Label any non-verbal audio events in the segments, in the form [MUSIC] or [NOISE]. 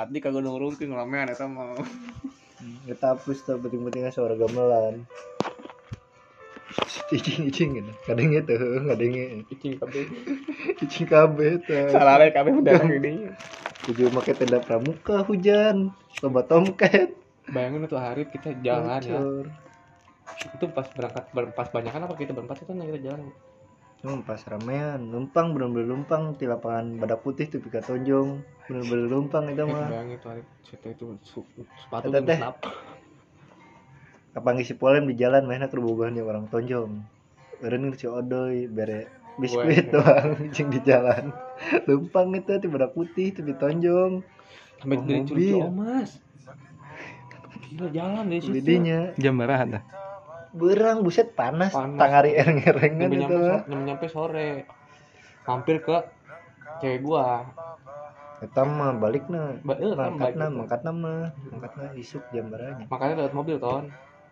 kati ke gunung rungking ramean eta mah Kita hapus tuh penting-pentingnya suara gamelan. Icing icing gitu. Kadang itu, kadang icing kabeh [LAUGHS] icing kabeh tuh. salah rek kabeh udah [LAUGHS] gini Tujuh make tenda pramuka hujan, loba tomcat. bayangin tuh hari kita jalan ya itu pas berangkat ber- pas banyakan apa kita berempat itu kita jalan Hmm, pas ramean, numpang bener-bener numpang di lapangan badak putih tuh pika tonjong, bener-bener numpang itu mah. bayangin tuh hari situ itu sepatu tuh teh. Kapan ngisi polem di jalan mainnya kerubuhannya orang tonjong. Eureun si odoy bere biskuit doang [LAUGHS] cing di jalan. Numpang itu di badak putih tuh di tonjong. sampai dari curug mobil. omas gila jalan deh Lidinya jam berapa ada berang buset panas, Panas. tangari ereng-erengan itu nyampe, mah. nyampe, sore mampir ke cewek gua Eta mah balikna. Ba- eh, kan balik Mangkatna, itu. mangkatna mah, mangkatna isuk jam beranya. makanya lewat mobil ton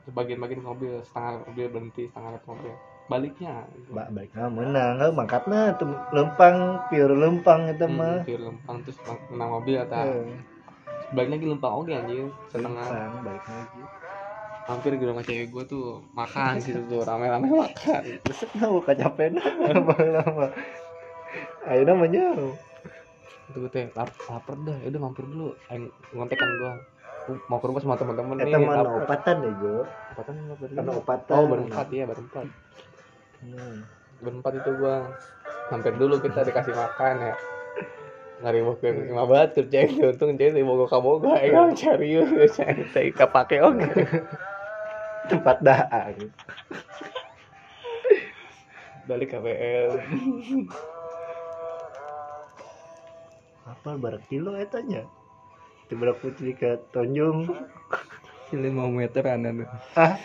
sebagian-bagian mobil setengah mobil berhenti setengah lewat mobil baliknya Ba balikna menang, eh, mangkatna tuh lempang, pure lempang itu Hmm, mah. di lempang terus menang mobil atau Eh, balik lagi lempang oke anjir setengah lempang balik lagi. Hampir gue sama cewek gue tuh makan situ [LAUGHS] tuh rame-rame makan Terus tahu kacapen lama-lama. Ayo namanya. itu gue teh lap, lapar dah udah mampir dulu aing ngontekan Gua mau ke rumah sama temen-temen nih Eta mah lapar. opatan ya, lu lapar Karena dulu? opatan. oh berempat iya berempat Hmm. berempat itu gua mampir dulu kita dikasih makan ya ngari mau ke lima batu cek untung cek di bogo kaboga ya [LAUGHS] serius ya cek cek kapake oke Tempat daang. balik KPL Apa barak kilo etanya? Di barak putih ke Tonjong. lima meteran ada Ah.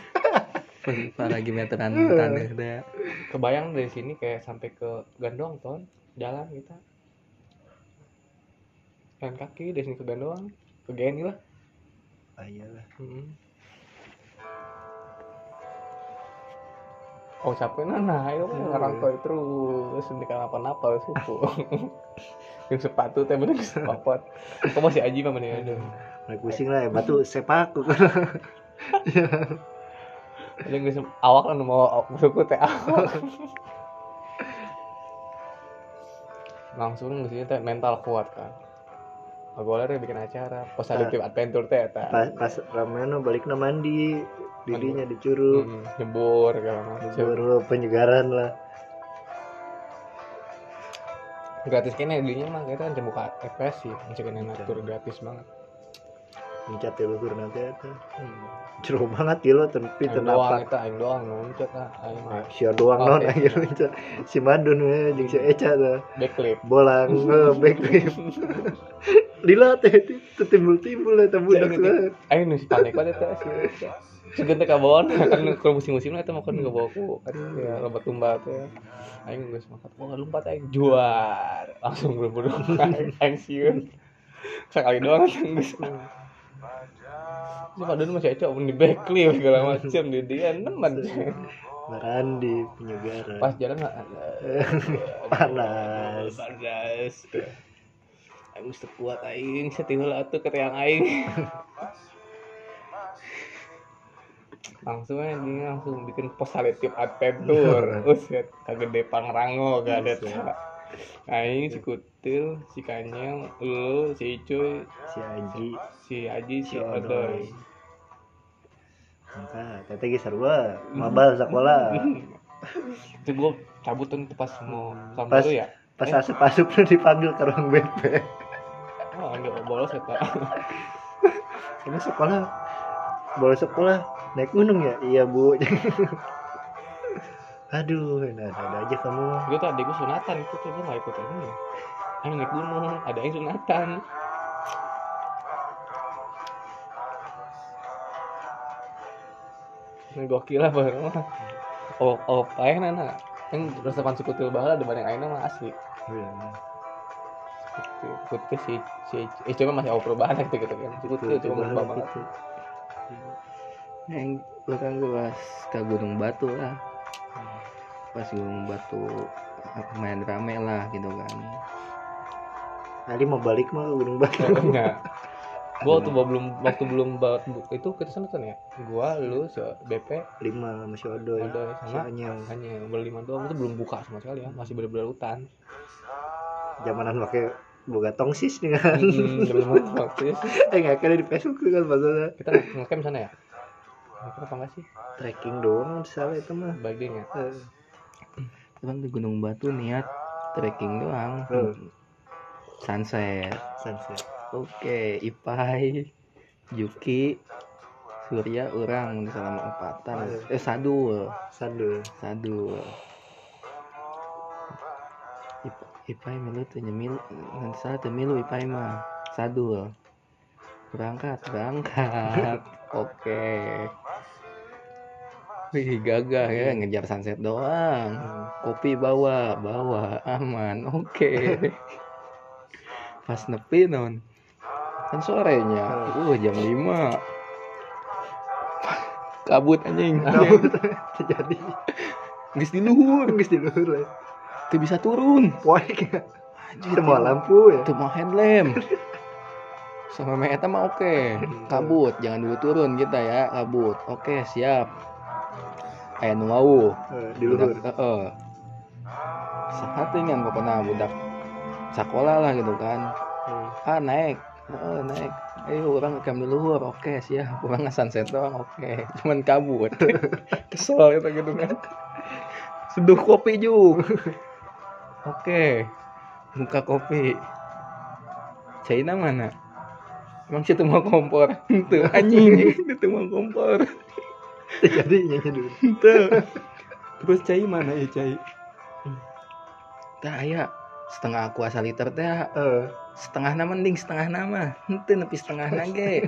Lagi meteran tanah dah kebayang dari sini kayak sampai ke Gandong ton jalan kita jalan kaki dari sini ke Gandong ke Geni lah Ah, iyalah. Hmm. Oh capek nah, ayo Hmm. ngerangkoi terus ini kenapa-napa suku. Yang sepatu teh bener [LAUGHS] sepapot. Kok masih aji mah mending aduh. Mulai pusing lah ya, batu sepak. [LAUGHS] Ada yang awak kan mau suku teh awak. [LAUGHS] Langsung di sini teh mental kuat kan. Agoler bikin acara, pas ada Ah. tim adventure teh eta. pas pas rameno baliknya mandi dirinya di curug Hmm, Nyebur segala macam. baru penyegaran lah. Gratis kene dirinya mah kita kan buka FPS sih. Masih kena natur gratis banget. Ngecat ya luhur nanti itu jero banget ya lo tapi aing doang kenapa kita aing doang nuncet lah aing mah si doang non ngecat si madun we jeung si Eca tuh backflip. Bolang backflip [LAUGHS] lila teh itu timbul timbul eta budak Aing banget aing nu si panik banget eta si Sugen teh kabawon kan ke musim-musim eta mah kan gabawa ku. Kan ya lompat tumba teh aing geus makan. Wah lompat aing juar. Langsung buru-buru aing [LAUGHS] aing sieun sekali doang aing geus Ini padahal masih Eca di backflip segala macam. Di dia nemen. Barandi penyegaran pas jalan nggak [LAUGHS] panas. Panas aing mesti kuat aing setihul atuh ke tiang aing. [LAUGHS] Langsung aja dia langsung bikin pos salitip adventure [LAUGHS] uset kagede pangrango gak ada aing si kutil si kanyang lu si icuy si Aji. si aji si odoy teteh ge sarua mabal sekolah [LAUGHS] itu gua cabut tuh pas mau sama Pas- ya? pas asup-asup lu dipanggil ke ruang BP oh enggak bolos ya [LAUGHS] ini sekolah boleh sekolah naik gunung ya? Iya bu. [LAUGHS] Aduh ada ada aja kamu. Gue tuh adik gue sunatan itu tuh gue gak ikut ini. Ayo naik gunung ada yang sunatan. Ini gokil lah baru mah oh oh ayah nana yang resepan sukutil bala dibanding ayah mah asli sukutil si si eh cuma masih awal perubahan gitu gitu kan. Sukutil cuma berubah banget. yang belakang gue pas ke Gunung Batu lah. Pas Gunung Batu apa main rame lah gitu kan. Tadi mau balik mah ke Gunung Batu? Oh, [LAUGHS] enggak. Gua waktu gua belum waktu belum banget itu kita sana kan ya? Gua lu si BP lima sama si Odoy Odoy, si sama Anyang hanya berlima doang itu belum buka sama sekali ya. Masih bener-bener hutan zamanan pakai boga tongsis nih kan. Hmm, belum [LAUGHS] eh nggak kena di Facebook kan maksudnya kita ngecamp sana ya? Ngecamp apa enggak sih? Trekking doang salah itu mah. Baik deh ya? Eh, Emang di Gunung Batu niat trekking doang. Hmm. Sunset. sunset. Oke, Ipai, Juki, Surya, orang selama empatan. Eh. Sadul, sandul sadul. Ip- Ipai milu tuh nyemil, nanti salah tuh milu Ipai mah sadul. Berangkat, berangkat. [LAUGHS] Oke. Wih gagah ya ngejar sunset doang. Kopi bawa, bawa aman. Oke. [LAUGHS] Pas nepi non. Kan sorenya. Uh jam 5. Kabut anjing. Kabut. [LAUGHS] terjadi Geus di luhur, di luhur lah teu bisa turun. poek Anjir, semua lampu ya mau headlamp. Sama me eta mah oke. Kabut, jangan dulu turun kita ya, kabut. Oke, siap. Aya nu wau. Eh, di luhur Budak, heeh. Sahat dengan pokoknya budak sekolah lah gitu kan. Hmm. Ah naik, Heeh, naik. Ayo orang ngecamp di luhur, oke siap. [LAUGHS] Orang sunset doang, oke. Cuman kabut. [LAUGHS] Kesel itu gitu kan. Seduh kopi juga. [LAUGHS] Oke. Buka kopi. China mana? Emang situ mau kompor? [LAUGHS] Itu anjing, [LAUGHS] itu mau kompor. [LAUGHS] terjadi nyanyi dulu Ente. Terus cai mana ya cai? Tah aya setengah kuasa liter teh Eh, setengah nama mending setengah nama ente nepi setengah nage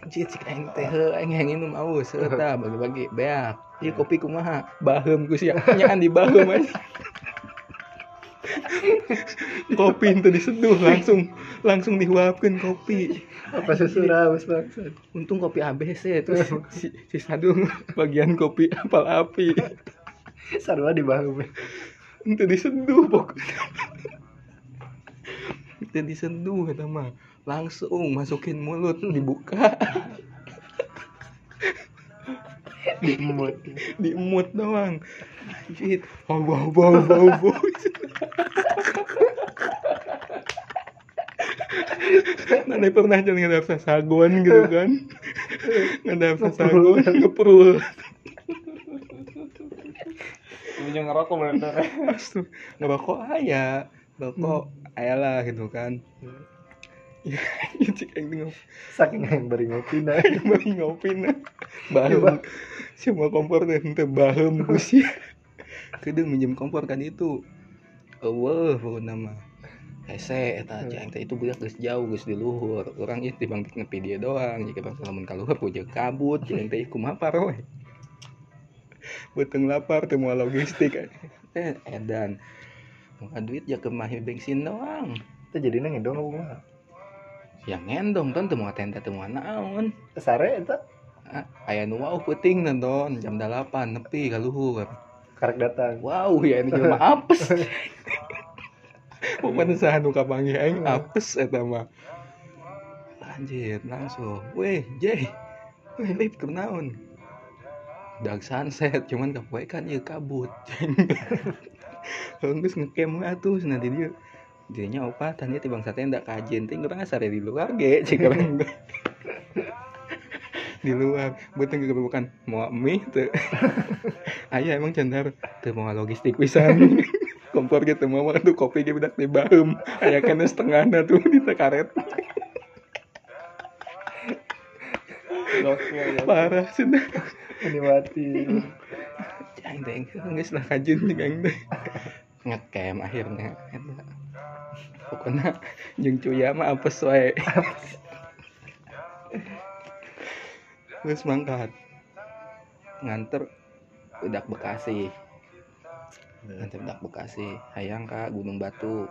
anjir cik aing teh aing yang minum aus heuh tah bagi-bagi beak ieu kopi kumaha baheum ku sia nyaan di baheum aja [LAUGHS] kopi itu diseduh langsung langsung dihuapkeun kopi. Apa susu raus maksud untung kopi ABC terus [LAUGHS] si, si Sadung [LAUGHS] bagian kopi apal api. Sarwa di bahu itu diseduh pokoknya. Itu diseduh kata mah langsung masukin mulut dibuka. Diemut diemut doang. Anjir. Bau bau bau bau Nanti pernah jangan ngadap sasagon gitu kan. [LAUGHS] Ngadap sasagon Ngeprul Punya ngerokok bener Astu, ngerokok aya Rokok aya lah gitu kan. Ya, cik aing tengok saking yang beri ngopi nah [LAUGHS] bari ngopi nah bahem semua kompor teh teu bahem ku sia [LAUGHS] kedeung minjem kompor kan itu. Eueuh pokona mah hese eta cing teh itu budak geus jauh geus di luhur. Urang ieu tibang nepi dia doang jika bang lamun ka luhur pujeuk kabut cing teh kumaha paroy [LAUGHS] beteng lapar teu moal logistik eh. [LAUGHS] Edan. Muka duit ya kemahi bensin doang. Itu jadi nang dong aku mah. Yang ngendong ton teu moal tenda teu moal naon? Sare itu Ah, aya nu wow peuting nonton jam 8 nepi ka luhur. karek datang. Wow, ya ini jelema apes. [LAUGHS] Pokoknya saha nu kapanggih aing apes eta mah. Anjir, langsung. Weh, Jay. Weh, Lip, kenaon? Dag sunset, cuman kapoe kan ieu kabut. [LAUGHS] Geus ngecamp atuh nanti dia dianya opatan dia tibang satenda kajen ting urang asare di luar ge urang [LAUGHS] di luar betul juga bukan mau mie tuh [LAUGHS] ayah emang cendar tuh mau logistik pisan kompor gitu. Mau tuh kopi gitu udah di bahem. Ayah kan setengah na tuh di tekaret parah sih. Dah ini mati. Jangan deh nggak lah kajun jangan deh ngecam akhirnya. Pokoknya jeung cuya mah apes wae. Terus mangkat. Nganter udak Bekasi nganter udak Bekasi. Hayang ka Gunung Batu.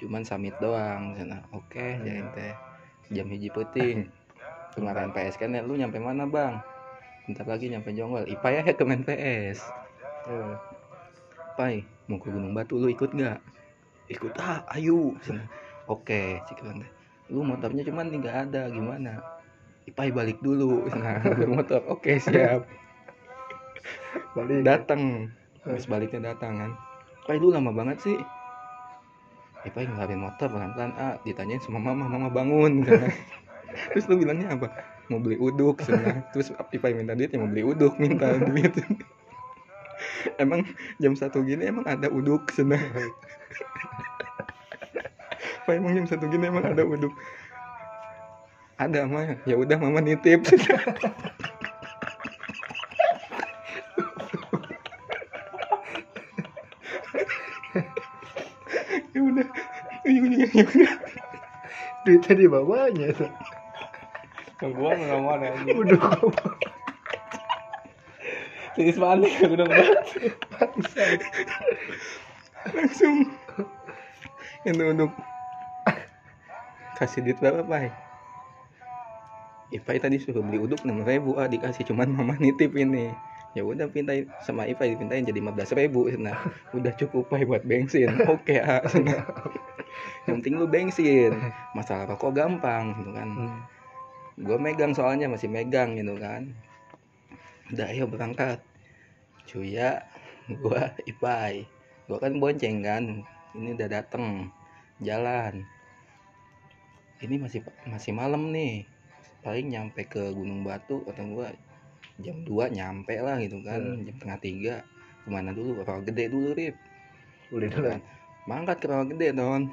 Cuman summit doang sana. Oke jangan teh jam hiji puting [LAUGHS] kemarin PS kan ya, lu nyampe mana bang? Bentar lagi nyampe Jonggol. Ipa ya ke main PS Eh, Pai mau ke Gunung Batu lu ikut nggak? Ikut ah ayo. Sana. [LAUGHS] oke bilang teh lu motornya cuman nggak ada gimana? Ipai balik dulu. [LAUGHS] Nah motor. Oke siap. Balik. Datang habis baliknya datang kan. Ipai lu lama banget sih. Ipai ngelarin motor pelan-pelan. Ah ditanyain sama mama mama bangun. Kan. [LAUGHS] terus lu bilangnya apa? Mau beli uduk sana. terus Ipai minta duit ya mau beli uduk minta [LAUGHS] duit. Emang jam satu gini emang ada uduk sana [LAUGHS] Pak emang jam satu gini emang ada uduk. Ada mah ya udah mama nitip ya udah duitnya di bawahnya Yang gua nggak mau ada anjing. udah Titis ke gunung batu. langsung itu untuk kasih duit berapa pai Ipai tadi suruh beli uduk enam ribu ah dikasih cuman mama nitip ini ya udah pintain sama Ipai dipintain jadi 15 ribu nah udah cukup pai buat bensin oke ah sana. Yang penting lu bensin. Masalah rokok gampang gitu kan. Hmm. gue megang soalnya masih megang gitu kan. Udah ayo berangkat. Cuya gue ipai. Gue kan bonceng kan. Ini udah dateng. Jalan. Ini masih masih malam nih. Paling nyampe ke Gunung Batu kata gue jam 2 nyampe lah gitu kan. Hmm. jam tengah tiga. Ke mana dulu? Rawa gede dulu rip. Udah dulu kan. Mangkat ke rawa gede don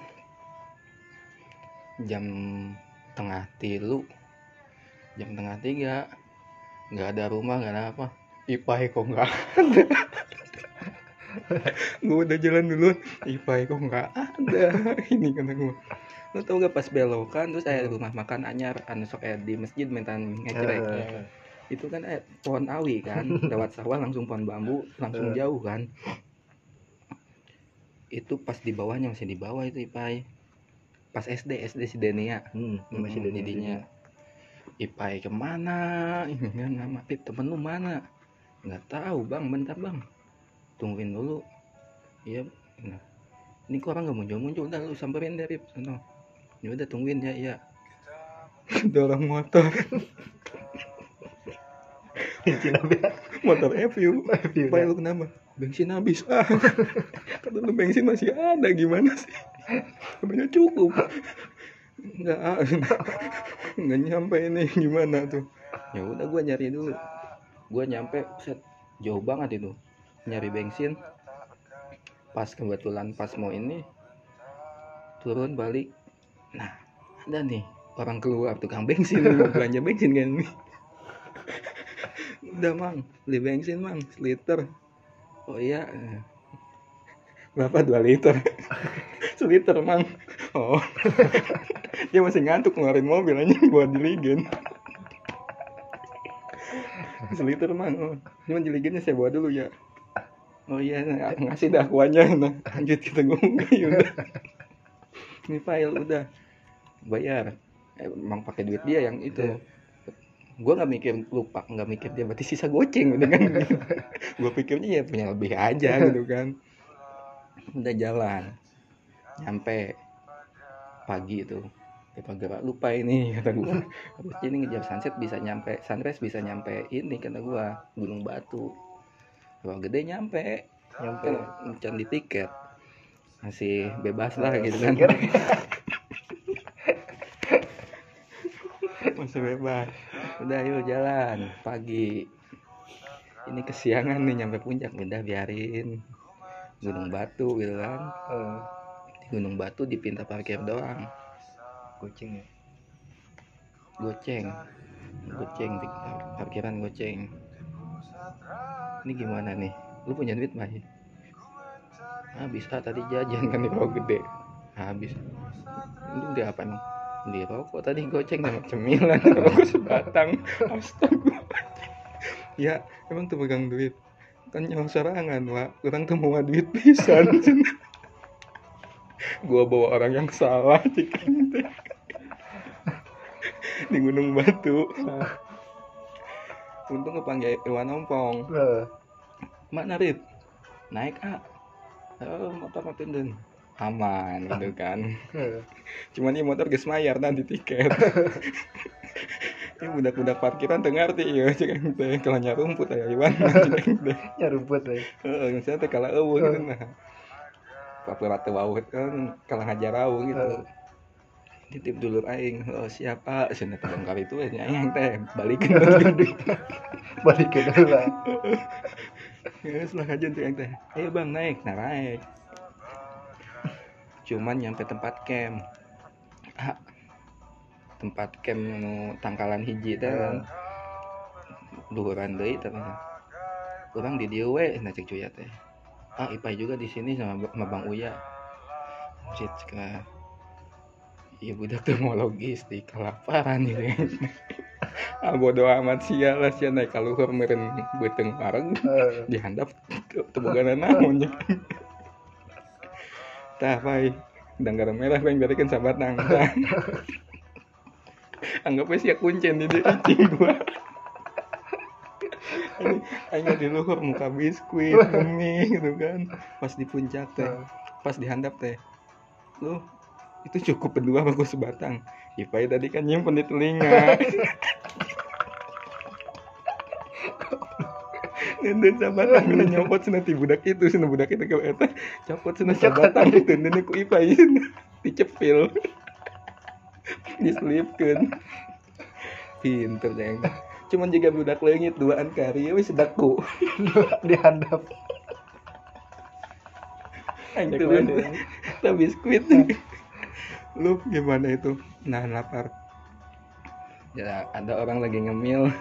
jam tengah tilu. Jam tengah tiga. Nggak ada rumah nggak ada apa. Ipai kok nggak ada? [LAUGHS] Gue udah jalan duluan. Ipai kok nggak ada? [LAUGHS] Ini kata gue lo tau gak pas belokan terus ada rumah makan anyar anu sok eh, di masjid minta ngecrek. Eh, itu kan eh, pohon awi kan. Lewat sawah langsung pohon bambu langsung Eh. jauh kan. Itu pas di bawahnya masih di bawah itu ipai pas SD SD si Denia hmm, masih Hmm, ada jadinya. ipai ke mana? Kan nama Pip temen lu mana? Nggak tahu bang. Bentar bang. Tungguin dulu. Iya nah. ini kok orang nggak muncul muncul udah lu samperin deh Pip sono ya udah tungguin ya iya [LAUGHS] dorong motor. Bensin habis. [LAUGHS] Motor FU Habis, Pak lu kenapa? Bensin habis. Ah. [LAUGHS] Kata lu bensin masih ada. Gimana sih? Katanya cukup. Enggak, ah. enggak nyampe ini gimana tuh. Ya udah gua nyari dulu. Gua nyampe set jauh banget itu. Nyari bensin. Pas kebetulan pas mau ini turun balik. Nah, ada nih orang keluar tukang bensin belanja bensin kan nih. Udah mang, beli bensin mang, seliter. Oh iya. Berapa dua liter? Seliter mang. Oh. [LAUGHS] Dia masih ngantuk ngeluarin mobil aja buat diligen. seliter mang. Oh. Cuma diligennya saya bawa dulu ya. Oh iya, ng- ngasih dah akuannya. Nah, lanjut kita ngomong ya udah. Ini file udah bayar. Emang pakai duit dia yang itu gue nggak mikir lupa nggak mikir dia berarti sisa goceng udah kan [LAUGHS] gue pikirnya ya punya lebih aja gitu kan udah jalan nyampe pagi itu. Ya gerak lupa ini [LAUGHS] kata gue habis ini ngejar sunset bisa nyampe sunrise bisa nyampe ini kata gue gunung batu. Kalau gede nyampe. Nyampe. Kan can di tiket. Masih bebas lah gitu kan. [LAUGHS] Masih bebas. Udah yuk jalan. Pagi. Ini kesiangan nih nyampe puncak. Udah biarin. Gunung batu gitu kan gunung batu di pinta parkir doang. Kucing ya? Goceng. Goceng di parkiran goceng. Ini gimana nih? Lu punya duit mah habis ah tadi jajan kan di bawah gede. Habis. Lu beli apa emang beli rokok tadi goceng sama cemilan [LAUGHS] rokok sebatang. Astaga. Ya emang tuh pegang duit. Kan nyawa serangan wa orang tuh mau duit pisan [LAUGHS] gua bawa orang yang salah cik. Di Gunung Batu. Untung kepanggil Iwan Ompong. Eh, mana Rip naik ah oh, motor matiin aman gitu kan. Heeh. cuman ini motor geus mayar nanti tiket. [LAUGHS] Ini budak-budak parkiran teu ngarti ya. Cek teh kalau rumput aya iwan. Cek aing teh Ya. Heeh misalnya teh kala eueuh gitu nah papura teu waut kan kala ngajar eueuh gitu. Titip dulur aing oh siapa? Cenah teh bongkar itu nya aing teh Balikin. [LAUGHS] Heula. Geus lah aja tuh aing teh. Ayo bang naik nah naik. Cuman nyampe tempat camp. Ah, tempat camp nu tangkalan hiji teh kan luhuran deui teh. Urang di dieu we nah cek cuya teh ah ipai juga di sini sama, sama bang uya. Cek ka iya budak tuh mau logistik kelaparan gitu [LAUGHS] ah bodo amat sia lah sia naik kaluhur meureun beuteung pareng Heeh. dihandap tebogana naon nya [LAUGHS] tah pai. Danggar merah pengen berikan sabatang tah [LAUGHS] anggap aja sia kuncen di icing gua Aing di luhur muka biskuit [LAUGHS] mie gitu kan. Pas di puncak teh. Pas dihandap teh. Lu itu cukup berdua bagus sebatang Ipai tadi kan nyimpen di telinga. [LAUGHS] Nenden sabatang kena [LAUGHS] nyopot cenah ti budak itu cenah budak itu ke eta. Copot cenah sabatang itu nenden ku Ipai. Dicepil. Diselipkeun. Pinter ceng cuman juga budak leungit duaan kari. Wis [LAUGHS] Dihandap. Aing Cek tuh wae deh. tak biskuit lu gimana itu? Nah lapar. Ya ada orang lagi ngemil. [LAUGHS]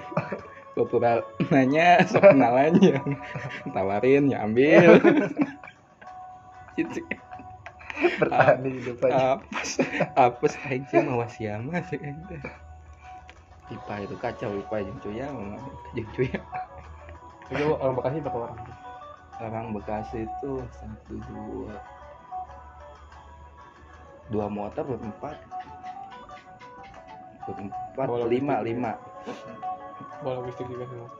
Pura nanya sok kenalannya tawarin ya ambil. Cicik. [LAUGHS] Bertahan di hidup aja. apes apes siapa sih aing teh Ipa itu kacau Ipa jeung cuya jeung cuya Itu orang Bekasi berapa orang? orang Bekasi itu satu dua dua motor berempat berempat Bawa lima logistik lima Bawa logistik juga semua.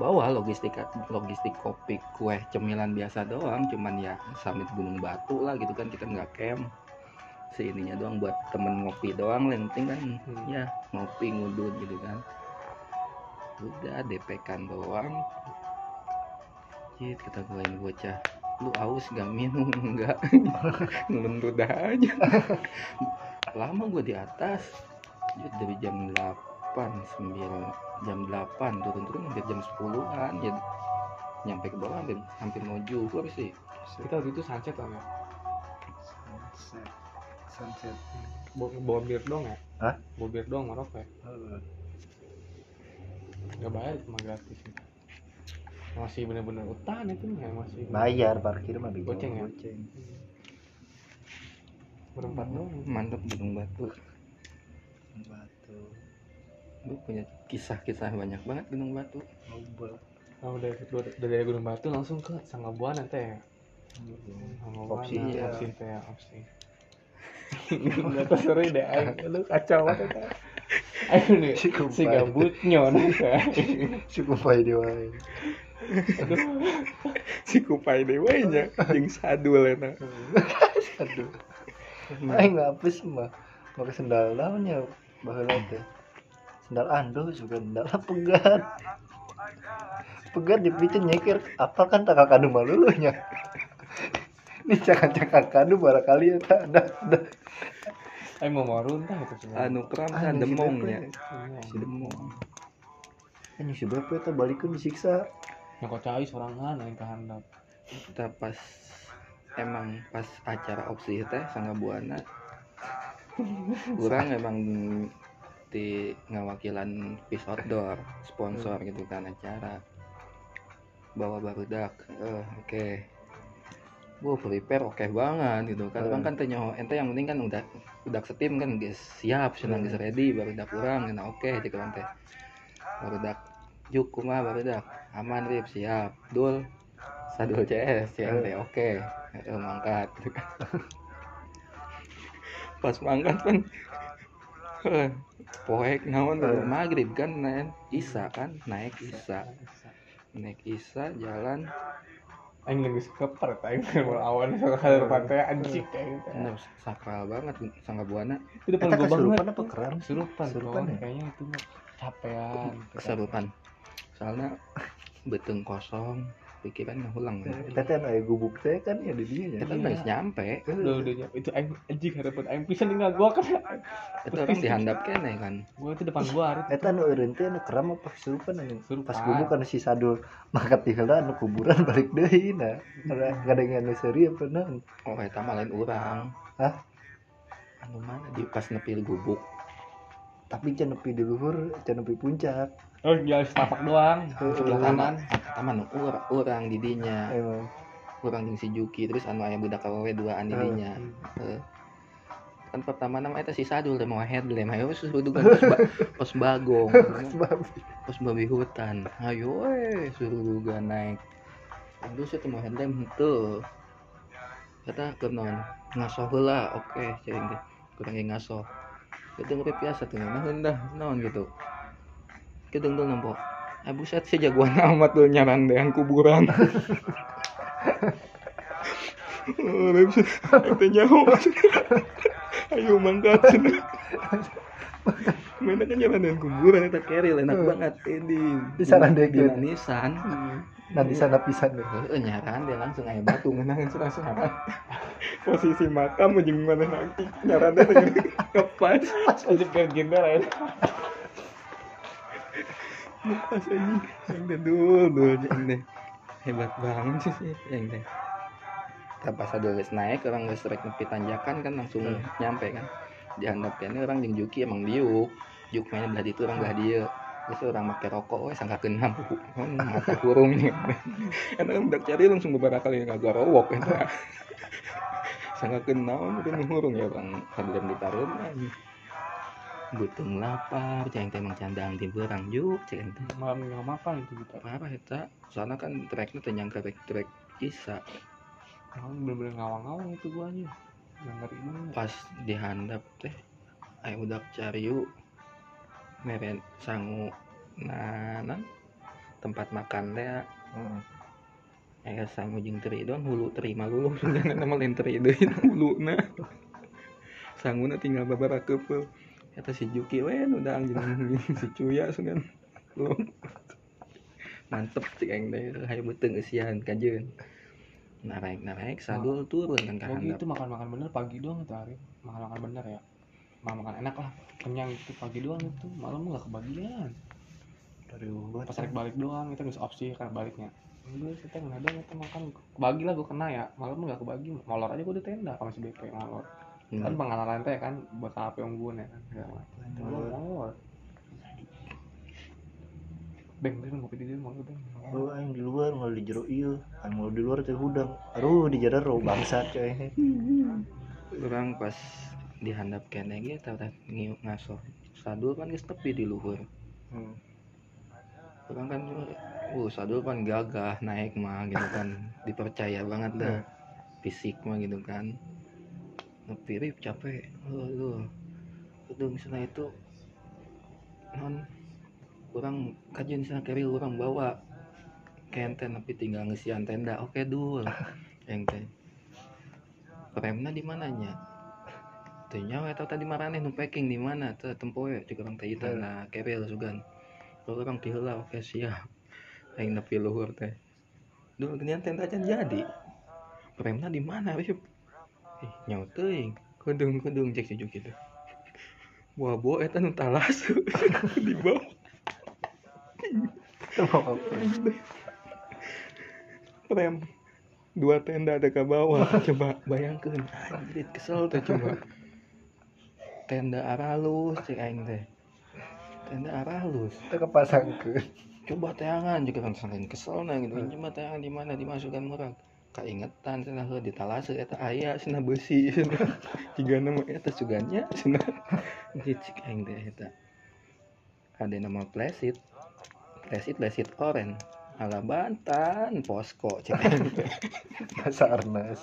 bawa logistik logistik kopi kue cemilan biasa doang cuman ya summit gunung batu lah gitu kan kita nggak camp si ininya doang buat temen ngopi doang yang penting kan. Hmm. ya ngopi ngudut gitu kan. Udah DP kan doang. Cit, kata gue ini bocah. Lu aus gak minum? [LAUGHS] Enggak ngelentut dah aja. [LAUGHS] Lama gue di atas. Dari jam 8 9 jam 8 turun-turun hampir jam 10an ya. Nyampe ke bawah hampir, hampir mau juhur sih Kita waktu itu sunset lah ya. Sunset. Sunset. Bawa, bawa bir dong ya? Hah? Bawa bir dong ngerokok ya? Heeh. Gak bayar cuma gratis. Masih bener-bener hutan itu ya masih. Bayar parkir mah bego. Goceng ya? Goceng. Berempat doang. mantep gunung batu Batu. gue punya kisah-kisah banyak banget gunung batu Ngobrol. Oh, dari, dari, dari Gunung Batu langsung ke Sanggabuana teh. Sanggabuana, Opsi, ya. opsi teh, opsi. Enggak tahu seru deh, lu kacau banget. Ayo nih, Si si nih. Cukup aja dia wae. si kupai dewanya yang sadul eta Aduh. Aing ngapus mah. Pakai sendal naonnya baheula teh. Sendal ando juga sendal pegat. Pegat dipicen nyekir apa kan tak kanu malulunya. Ini cakak-cakak kanu barangkali ya tak ada. ada. Aing mau mau runtah itu semua. anu kram Ah, kan si demongnya Bepe. si demong Ini si Bepe teh balikeun disiksa. Yang kau cai sorangan aing kehandap. kita pas emang pas acara opsi teh sangga buana kurang emang di ngawakilan pis outdoor sponsor gitu kan acara bawa barudak eh oke Gue prepare oke banget gitu. Kan. Bang kan tanya ente yang penting kan udah udah setim kan guys. Siap senang guys ready. Baru udah kurang nah oke cek orang teh. Baru udah juk kumaha baru udah aman rip. Siap. Dul. Sadul CS ya teh oke. Ayo mangkat gitu kan. [LAUGHS] Pas mangkat kan eh, poek naon maghrib kan naik isa kan naik isa. Naik isa jalan Aing geus keper aing mau awan sakal pantai anjing aing. [LAUGHS] Bener, sakral banget sangga buana Itu depan gua banget. kesurupan apa keram? Kesurupan, Kesurupan kawan. ya? Kayaknya itu mah capean. keserupan soalnya beteng kosong pikiran ngulang Eta teh anu aya gubuk teh kan ya di dia kita Iya. nggak nyampe Udah udah nyampe. itu anjing harapan aing pisan tinggal gua kan. itu orang dihandap kene kan Gua itu depan gua hari. Eta anu eureun teh anu keram apa kesurupan anu. Pas gubuk kan si sadul makat di heula anu kuburan [LAUGHS] balik deui nah. Ada gadengan seuri apa naon? oh eta mah lain urang Hah? anu mana di pas nepi gubuk Tapi can nepi di luhur, can nepi puncak. Oh, jalan setapak doang. Sebelah kanan. mah nu urang urang di dinya Emang. urang jeung si Juki terus anu aya budak awewe duaan di dinya Heeh. kan pertama nama eta si Sadul teh mau headlem ayo susu dugan pos, ba- [LAUGHS] pos bagong. Pos babi. Hutan. Ayo we suruh duga naik. Terus itu mau headlem henteu kata ke non ngasoh heula oke cing teh kurang ge ngasoh. Itu ngerti biasa tuh nah hendah naon gitu kedeng tuh nampo Ah buset si jagoan amat tuh nyaran yang kuburan. Oh, itu nyawa. Ayo mangkat. Mana kan jalan dengan kuburan eta keril enak banget ini. Disarandekeun. Di Nisan. Nanti sana pisan deh. Heeh nyaran dia langsung aya batu ngeunang langsung Posisi makam mana nanti nyaran teh [LAUGHS] ngepas. Anjing kayak gini Ngepas anjing. Yang teh dul dul yang. Hebat banget sih yang teh. Kita pas ada geus naik orang geus rek nepi tanjakan kan langsung Hmm. nyampe kan. Dihandap kene orang jeung Juki emang diuk. Juk main belah ditu orang belah dieu. Terus orang make rokok we sangkakeun lampu. Oh, mata kurung nih. Enak [LAUGHS] kan budak cari langsung beberapa kali ngagak rowok [LAUGHS] eta. Sangkakeun naon udah nuhurung ya bang. Hadam ditareun anjing. Butung lapar, jangan teh emang candang di berang cek ente. Malam nggak makan itu gitu. Apa eta? Soalnya kan treknya teh nyangka trek trek isa. Malam bener-bener ngawang-ngawang itu gua aja. Nggak banget. Pas dihandap teh, ayo udah cariu meren sangu nanan tempat makan teh Heeh. aya sangu jeung teri doang hulu terima lulu dengan [LAUGHS] nama lain teri deui [LAUGHS] hulu na sanguna tinggal babara keupeuh eta si Juki we nu daang jeung [LAUGHS] si Cuya sugan belum mantep cik aing teh hayu beuteung eusian kajeun naraik naraik sadul turun kan ka Pagi handap itu makan-makan bener pagi doang itu hari. Makan-makan bener ya. Makan-makan enak lah. Kenyang itu pagi doang itu. Malam nggak kebagian. Dari luhur. Pas rek balik doang itu harus opsi kan baliknya. Udah kita nggak ada itu makan kebagi lah gua kena ya. Malam nggak kebagi. Molor aja gua di tenda sama si BP molor. Kan Hmm. pengalaman teh kan buat HP ungguan ya kan. segala macam. Itu gua molor. Beng, beng ngopi di mau beng. Oh, aing di luar mau di jero ieu. Aing mau di luar teh hudang. Aduh, di jero bangsat coy. orang pas dihandap kene ge tah tah ngiuk ngaso sadul kan geus tepi di luhur Hmm. orang kan uh sadul kan gagah naik mah gitu kan dipercaya banget dah fisik mah gitu kan nepi rip capek. Lu lu itu misalnya itu non orang kajian misalnya keril orang bawa kente tapi tinggal ngesian tenda oke dul. [LAUGHS] Yang teh remna di mananya? Teh nyawa atau tadi marane nu packing di mana? Teh tempoe di orang teh itu nah keril sugan. Kalau orang tiheula oke siap. Aing nepi luhur teh. Dul genian tenda aja jadi. Remna di mana rip ih nyawa teuing. Kudung kudung cek si Juki teh Wah, bawa eta nu talas. [LAUGHS] Di bawah. Rem. Dua tenda ada ke bawah. Coba bayangkan. Anjir kesel tuh coba. Tenda aralus cek aing teh. Tenda aralus Kita kepasangkeun. coba tayangan juga kan selain kesel nah gitu coba tayangan di mana dimasukkan murah keingetan cenah heuh di talase eta aya cenah besi cenah [LAUGHS] tiga nama eta suganya cenah [LAUGHS] cik aing teh eta ada nama plesit. Plesit plesit oren. Ala Bantan posko cek [LAUGHS] Basarnas.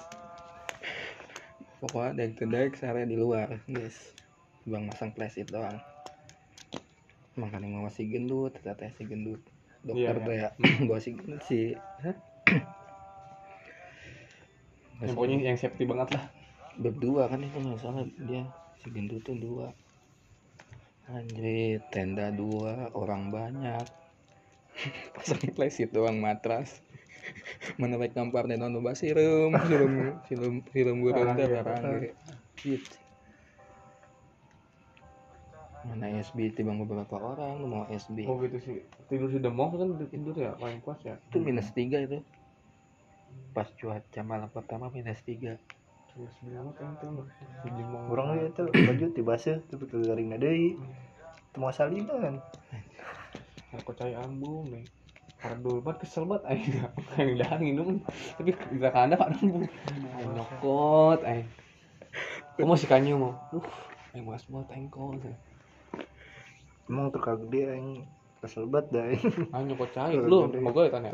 pokoknya daik daik sare di luar guys bang masang plesit doang. Makanya mau si gendut teh si gendut. Dokter Iya, teh ya [CLEARS THROAT] bawa si gendut si Hah? Yang pokoknya yang safety banget lah. Beb dua kan itu nggak salah dia si gendut tuh dua. Anjir tenda dua orang banyak. [LAUGHS] Pasang playset doang matras. [LAUGHS] Mana baik kampar dan nonton basirum film film film burung teh gitu mana SB timbang beberapa orang mau SB oh gitu sih. Tidur di demong kan tidur ya paling puas ya. Itu minus tiga itu pas cuaca malam pertama minus tiga. Terus bilang kan tuh. Orang itu baju dibasuh tapi ke garing deui. Temu salinan. aku cai ambung nih. Kardul banget kesel banget aing. Aing dah minum tapi gak ada pak nambung aing nyokot aing. Kamu masih kanyu mau. Uh aing mas aing kok Emang tuh kagak dia yang kesel banget dah. aing. Nyokot cai Tuh, lu. mau gue tanya.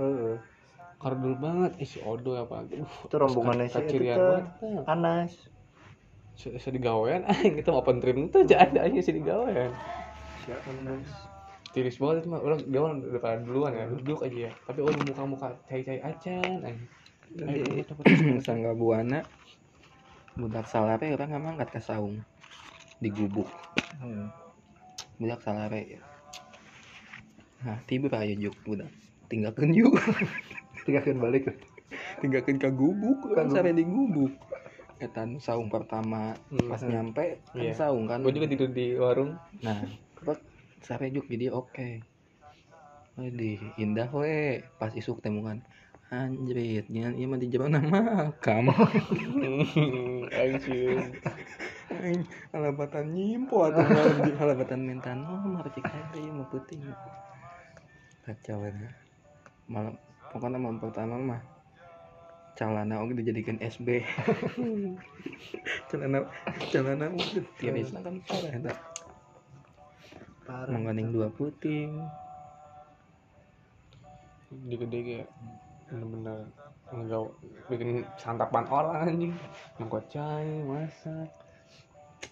Kardul banget. Eh si Odo ya pak uh Itu rombongannya si itu teh. banget. Anas. Se digawean aing [LAUGHS] itu open trim itu jangan ada aing si digawean Si Anas. tiris banget itu mah orang dia orang daripada duluan ya duduk aja ya. Tapi oh muka muka cai cai acan aing ayo sangga [CLEARS THROAT] buana budak salare orang nggak mangkat ke saung. Di gubuk Hmm. budak salare. Nah tiba aja juk budak. Tinggalkan yuk [LAUGHS] Tinggalkan balik. tinggalkan ke gubuk kan Ka sampai di gubuk etan saung pertama Hmm. pas nyampe kan Iya. saung kan? Gue juga tidur di warung. Nah sampai juk jadi oke. Waduh, indah we pas isuk temukan anjrit nyan ieu mah di nama makam [LAUGHS] aing cium Aing halabatan nyimpo atau [LAUGHS] malam di halabatan minta nomor cek aja ieu mah putih. Kacau ya malam pokoknya malam pertama mah calana oke dijadikan SB [LAUGHS] celana celana udah tirisna kan parah. Eta. Parah. mengandung dua puting. Di gede kayak bener-bener enggak bikin santapan orang anjing. Mengkocai masak.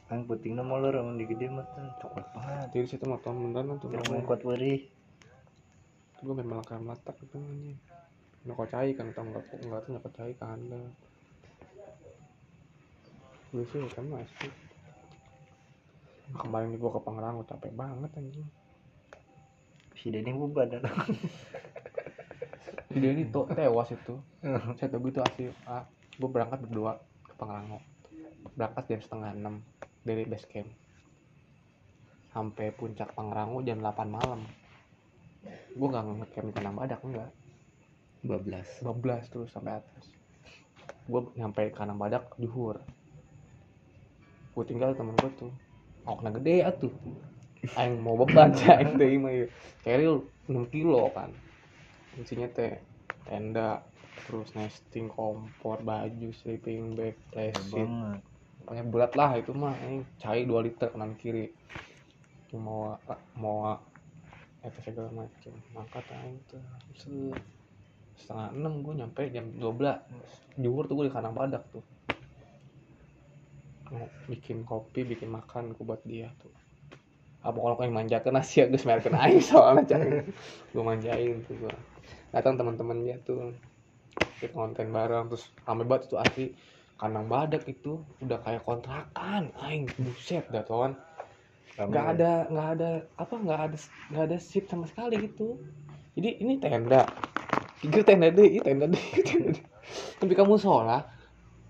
Ang puting na molor ang di gede mah teh. coklat banget. tiris itu mah tahun beneran tuh mau kuat beri. gue memang lekar meletak gitu anjing mengkocai kan tau enggak enggak tuh mengkocai kan anda. Gue sih kan masih kemarin gue ke Pangrango capek banget anjing. Si Denny bubar dah. dia ini tuh tewas itu. Saya tahu itu asli ah, gue berangkat berdua ke Pangrango berangkat jam setengah enam dari base camp. Sampai puncak Pangrango jam 8 malam. Gue nggak ngecamp di Tanah Badak enggak 12 bablas terus sampai atas. Gue nyampe kanan badak juhur. Gue tinggal temen gue tuh. Okna gede atuh. Aing mau beban sih [LAUGHS] aing teh mah ieu. keril 6 kilo kan. Isinya teh tenda terus nesting kompor baju sleeping bag Banget. pokoknya berat lah itu mah aing cai 2 liter kanan kiri. Mau mau apa segala macam aing tuh set setengah enam gue nyampe jam 12 juhur tuh gue di kanan badak tuh. Mau bikin kopi bikin makan gue buat dia tuh. Apa kalau yang manjakan nasi ya gue semerkan aing soalnya cari gue manjain tuh gue datang teman-teman dia tuh kita konten bareng terus rame banget tuh asli. Kandang badak itu udah kayak kontrakan aing. Buset dah tuan nggak ada nggak ada apa nggak ada nggak ada sip sama sekali gitu. Jadi ini tenda tiga tenda deh ini tenda deh [LAUGHS] tapi kamu sholat?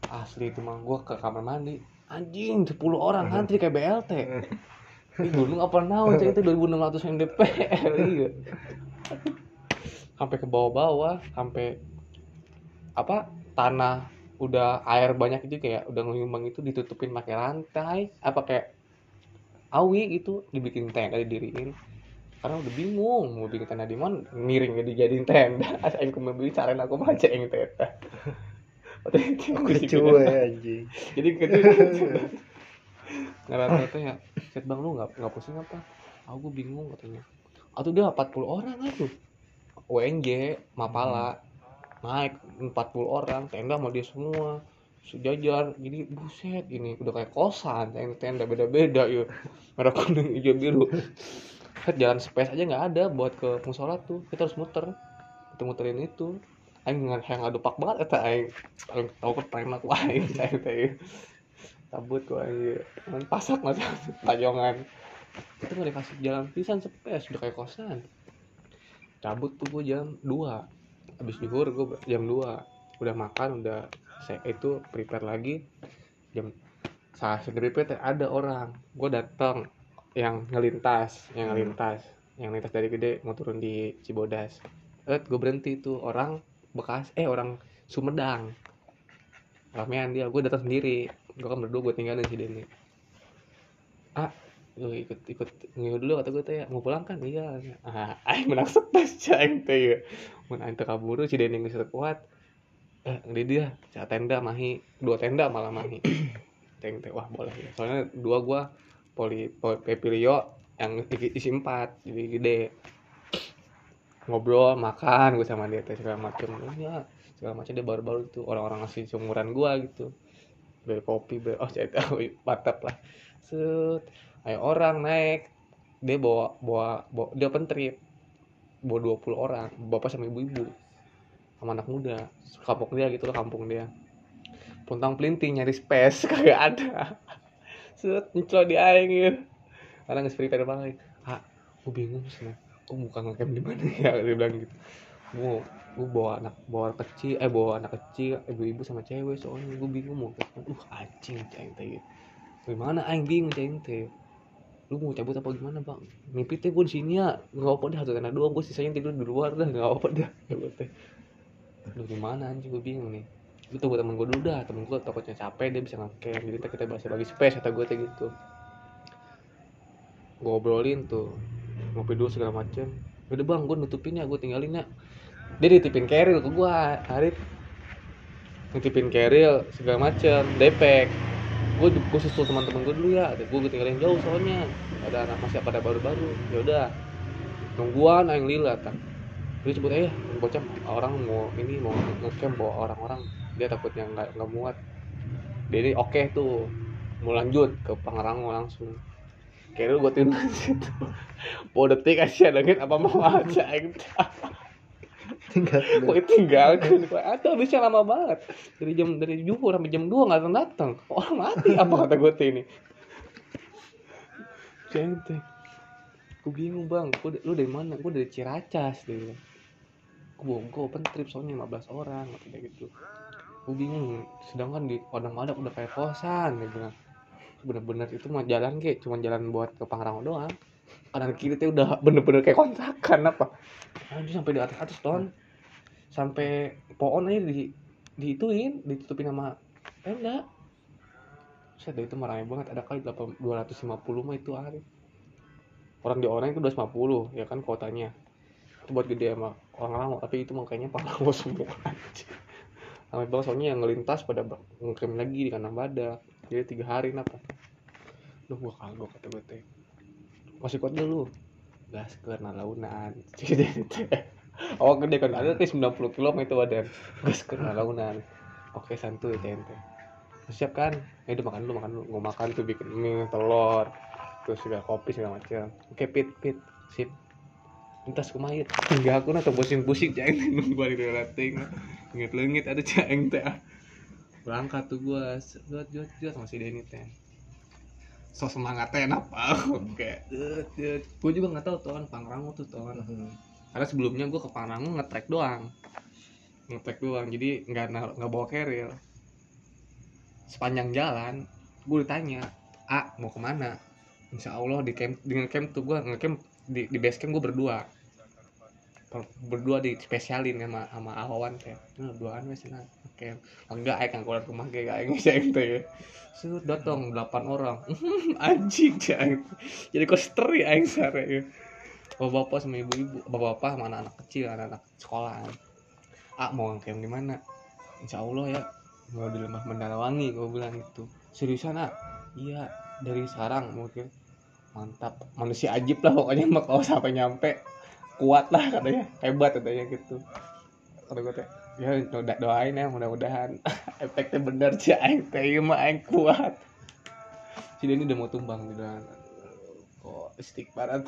Asli itu mah gua ke kamar mandi. Anjing 10 orang ngantri kayak BLT ini gunung apa naon cek itu 2600 mdpl iya. Sampai ke bawah-bawah sampai apa tanah udah air banyak itu kayak udah ngeyumbang itu ditutupin pakai rantai apa kayak awi gitu dibikin tenda didiriin karena udah bingung mau bikin tenda di mana miring jadi jadiin tenda. [LAUGHS] Saya aku mau beli carain aku baca yang tenda. [LAUGHS] Waktu itu aku Lucu bikin- ya anjing. [LAUGHS] jadi gitu. Ngerasa tuh ya set bang lu nggak nggak pusing apa? Aku bingung katanya. Atau dia 40 orang aja. WNJ Mapala naik 40 orang tenda sama dia semua. Sejajar jadi buset ini udah kayak kosan tenda beda-beda yuk merah kuning hijau biru jalan space aja nggak ada buat ke musola tuh. Kita harus muter. Kita muterin itu. Aing ngan yang ngadupak banget eta aing. Tahu kan pernah [LAUGHS] ku aing aing. Teh tabut ku aing Cuman pasak masa [LAUGHS] tajongan. Itu nggak dikasih jalan pisan sepes udah kayak kosan. Cabut tuh gue jam 2 habis zuhur gue jam 2 udah makan udah saya itu prepare lagi. Jam saat teh ada orang. Gue datang yang ngelintas yang ngelintas. Yang lintas dari gede mau turun di Cibodas. Eh gue berhenti tuh orang bekas eh orang Sumedang. Ramean dia gue datang sendiri. Gue kan berdua gue tinggalin si Denny. Ah lu ikut ikut ngikut dulu kata gue teh mau pulang kan? Iya. Ah [LAUGHS] aing menang sepes [LAUGHS] cang teh ya mun aing teu kaburu si Denny geus kuat. Eh di dia cak tenda mahi dua tenda malah mahi. [CLEARS THROAT] Teng teh wah boleh ya. Soalnya dua gua poli, poli pepilio yang isi, empat jadi gede. Ngobrol makan gue sama dia teh segala macem. Ya segala macam dia baru-baru tuh orang-orang asli seumuran gua gitu. Beli kopi beli oh cerita mantap lah. Set ayo orang naik. Dia bawa bawa, bawa dia open trip. Bawa 20 orang bapak sama ibu-ibu. Sama anak muda. Kampung dia gitu loh kampung dia. Puntang pelinting nyari space [LAUGHS] kagak ada set nyeclo di aing gitu karena nggak prepare banget. Ah gue bingung sih. Gue bukan ngecamp di mana ya? Dia bilang gitu. Gue gue bawa anak bawa anak kecil eh bawa anak kecil ibu-ibu sama cewek soalnya. Gue bingung mau uh anjing ceng teh. Gimana aing bingung ceng teh. Lu mau cabut apa gimana bang? Mimpi teh gue di sini ya. Nggak apa dah satu tenda doang. Gue sisanya tidur di luar dah. Nggak apa dah gue teh. Lu gimana anjing? Gue bingung nih lu tunggu temen gue dulu dah. Temen gue takutnya capek dia bisa ngecamp jadi kita bahas bagi space kata gue teh gitu. Gue obrolin tuh ngopi dulu segala macem. Udah bang gue nutupin ya gue tinggalin ya. Dia ditipin keril ke gue Arif. Nitipin keril segala macem depek. Gue gue susul teman-teman gue dulu ya. Gue gue tinggalin jauh soalnya. Ada anak masih pada baru-baru. Ya udah. Nungguan aing lila tak dia sebut eh bocah orang mau ini mau ngecamp bawa orang-orang dia takutnya nggak nggak muat. Jadi oke tuh mau lanjut ke Pangrango langsung. Kira gue tidur di situ bawa detik aja dengan apa mau aja tinggal tinggalkan kok atau bisa lama banget. Dari jam dari juhur sampai jam dua nggak datang datang orang mati apa kata gue ini? Cente gue bingung bang gue lu dari mana? Gue dari Ciracas bilang. Gue gue open trip soalnya 15 orang kayak gitu gue bingung sedangkan di Padang Madak udah kayak kosan dia bilang. Bener-bener itu mah jalan kayak cuma jalan buat ke Pangrango doang. Kanan kiri tuh udah bener-bener kayak kontrakan apa? Anjir sampai di atas atas ton. Sampai pohon aja di diituin ditutupin sama tenda saya itu ramai banget. Ada kali 8 250 mah itu hari. Orang di orang itu 250 ya kan kotanya. Itu buat gede sama orang tapi itu makanya Pangrango semua ramai banget soalnya yang ngelintas pada ngecamp lagi di kanan badak jadi tiga hari napa. Lu gua kagok kata gue teh. Masih kuat dulu. Gas karena launan. [LAUGHS] Jadi awak gede kan? Ada teh 90 km itu ada gas karena launan. Oke santuy teh siap kan? Ya udah makan dulu makan dulu. Mau makan tuh bikin mie telur terus juga kopi segala macam. Oke pit pit. Sip entas kumaha tinggal aku atau pusing-pusing jangan [LAUGHS] nunggu di rating inget lengit ada cang teh. Berangkat tuh gua jot jot jot masih Denny teh. So semangatnya apa oke [LAUGHS] gue juga nggak tahu tuh Pangrango tuh tuh karena sebelumnya gue ke Pangrango ngetrek doang. Ngetrek doang. Jadi nggak nggak bawa keril. Sepanjang jalan gue ditanya a mau ke mana? Insya Allah di camp dengan camp tuh gue ngecamp di di base camp gue berdua berdua di spesialin sama sama awan teh nah duaan wes nah. Oke enggak ayo kan keluar rumah kayak kayak gitu teh Set datang delapan orang. [LAUGHS] Anjing cang jadi koster ya aing sare ya. Bapak-bapak sama ibu-ibu bapak-bapak sama anak-anak kecil anak-anak sekolah ah mau ngecamp di mana? Insya Allah ya. Mau di lembah Mendalawangi gue bilang gitu. Seriusan ah? Iya dari sekarang mungkin. Mantap manusia ajib lah pokoknya [LAUGHS] mah kalau sampai nyampe kuat lah katanya. Hebat katanya gitu. Kata gue teh ya do- doain ya mudah-mudahan. [LAUGHS] Efeknya bener sih aing teh mah aing kuat. Si Denny udah mau tumbang gitu kok stick barat [LAUGHS]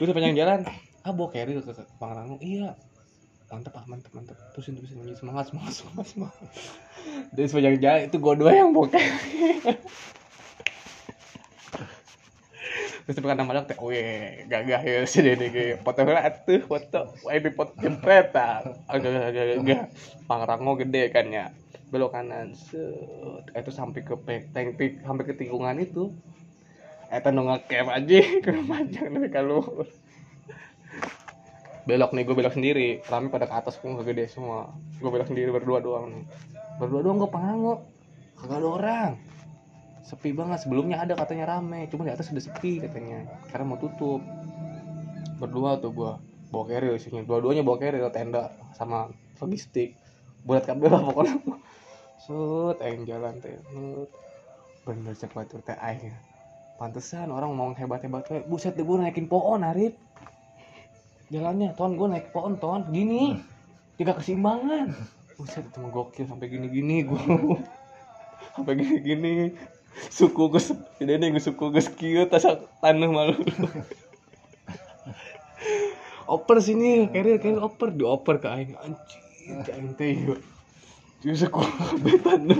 gue sepanjang jalan ah bawa carry ke, Pangrango iya. Mantep ah mantep mantep. Terusin terusin semangat semangat semangat semangat. [LAUGHS] Dari sepanjang jalan itu gue dua yang bawa carry terus tekan nama teh weh gagah ya si dede ge foto lah tuh foto. Wah di foto jempret ah. Agak agak agak Pangrango gede kan ya. Belok kanan set. Itu sampai ke tank sampai ke tikungan itu. Eta nu ngecamp aja [LAUGHS] ke panjang nih kalau belok nih gue belok sendiri. Rame pada ke atas gue gede semua. Gue belok sendiri berdua doang nih. Berdua doang gue pangango kagak ada orang sepi banget. Sebelumnya ada katanya rame cuma di atas udah sepi katanya. Karena mau tutup. Berdua tuh gue bawa carrier isinya dua-duanya bawa carrier tenda sama logistik. Buat kabel lah pokoknya. [LAUGHS] Sut aing jalan teh. Sut. bener cepat tuh teh aing pantesan orang ngomong hebat-hebat kayak buset deh gue naikin pohon Arif. Jalannya ton gue naik pohon ton. Gini. Tiga keseimbangan. Buset itu gokil. Sampai gini-gini gue [LAUGHS] sampai gini-gini suku gue tidak nih gue suku gue kieu tas tanah malu. Oper sini carrier carrier oper. Dioper ke aing. Anjing aing teh yuk. Justru suku betan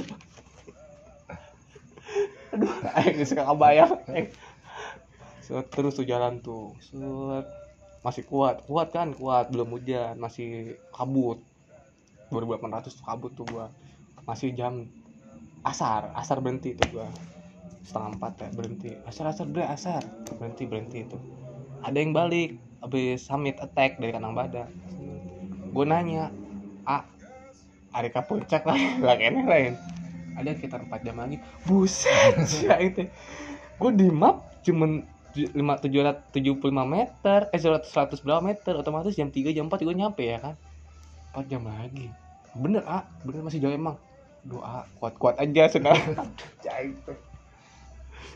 aduh aing geus kabayang set terus tuh jalan tuh. Set. Masih kuat kuat kan? Kuat belum hujan masih kabut. 2800 tuh kabut tuh gua. Masih jam asar asar berhenti tuh gua. Setengah empat ya berhenti. Asar asar bre asar. Berhenti berhenti itu. Ada yang balik habis summit attack dari kanang badan gue nanya a hari ke puncak lah [LAUGHS] kene lain. Ada sekitar 4 jam lagi. Buset ya itu gue di map cuman lima tujuh tujuh puluh lima meter eh seratus seratus berapa meter. Otomatis jam 3 jam 4 juga nyampe ya kan. 4 jam lagi. Bener ah bener masih jauh emang doa kuat kuat aja sekarang [LAUGHS]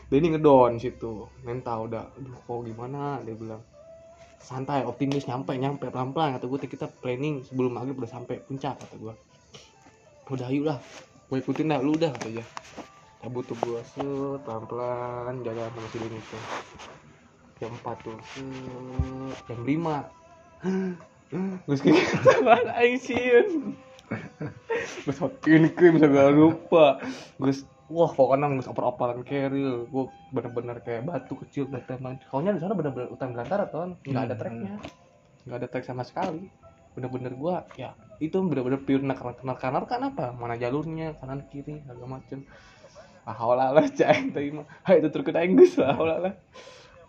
dia ini ngedon situ mental udah aduh kok gimana? Dia bilang. Santai optimis nyampe nyampe pelan pelan kata gue kita planning sebelum maghrib udah sampai puncak kata gue udah yuk lah gue ikutin dah lu udah kata aja cabut tuh gue set pelan pelan jalan sama si ini tuh jam 4 tuh set jam 5 Gus kira mana aing hokin krim segala lupa. Gus wah pokoknya gus oper-operan keril. Gue bener-bener kayak batu kecil teman. Soalnya di sana bener-bener hutan belantara ton, nggak ada treknya, nggak ada trek sama sekali. Bener-bener gua ya itu bener-bener pure nakar nakar kan apa? Mana jalurnya kanan kiri segala macem. Ah lah cai tadi mah. Itu terkena Inggris lah lah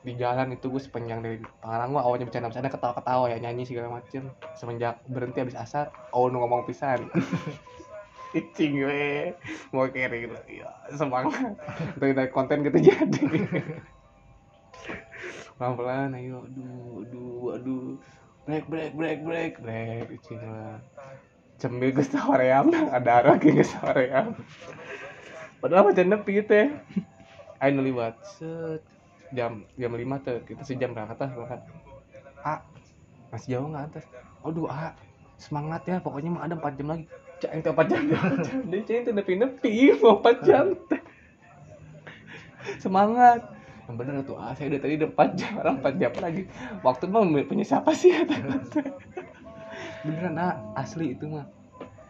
di jalan itu gue sepanjang dari Pangarang gue awalnya bercanda bercanda ketawa ketawa ya nyanyi segala macem. Semenjak berhenti habis asar oh ngomong pisan. [LAUGHS] Icing gue mau kiri gitu. Ya semangat. Dari dari konten gitu jadi. Pelan pelan ayo. Aduh aduh aduh. Break break break break. Break Icing lah. Cemil gue sawaream ada arah gue sawaream. Padahal macam nepi ya ayo nuliwat set jam jam lima tuh kita sejam berangkat lah berangkat. A masih jauh nggak atas? Aduh a semangat ya pokoknya mau ada empat jam lagi. Cak yang empat jam. [LAUGHS] Dia cak itu nepi nepi mau empat [LAUGHS] jam. Semangat. Yang bener tuh ah saya udah tadi udah empat jam orang empat jam lagi. Waktu mah punya siapa sih? Kata [LAUGHS] beneran ah asli itu mah.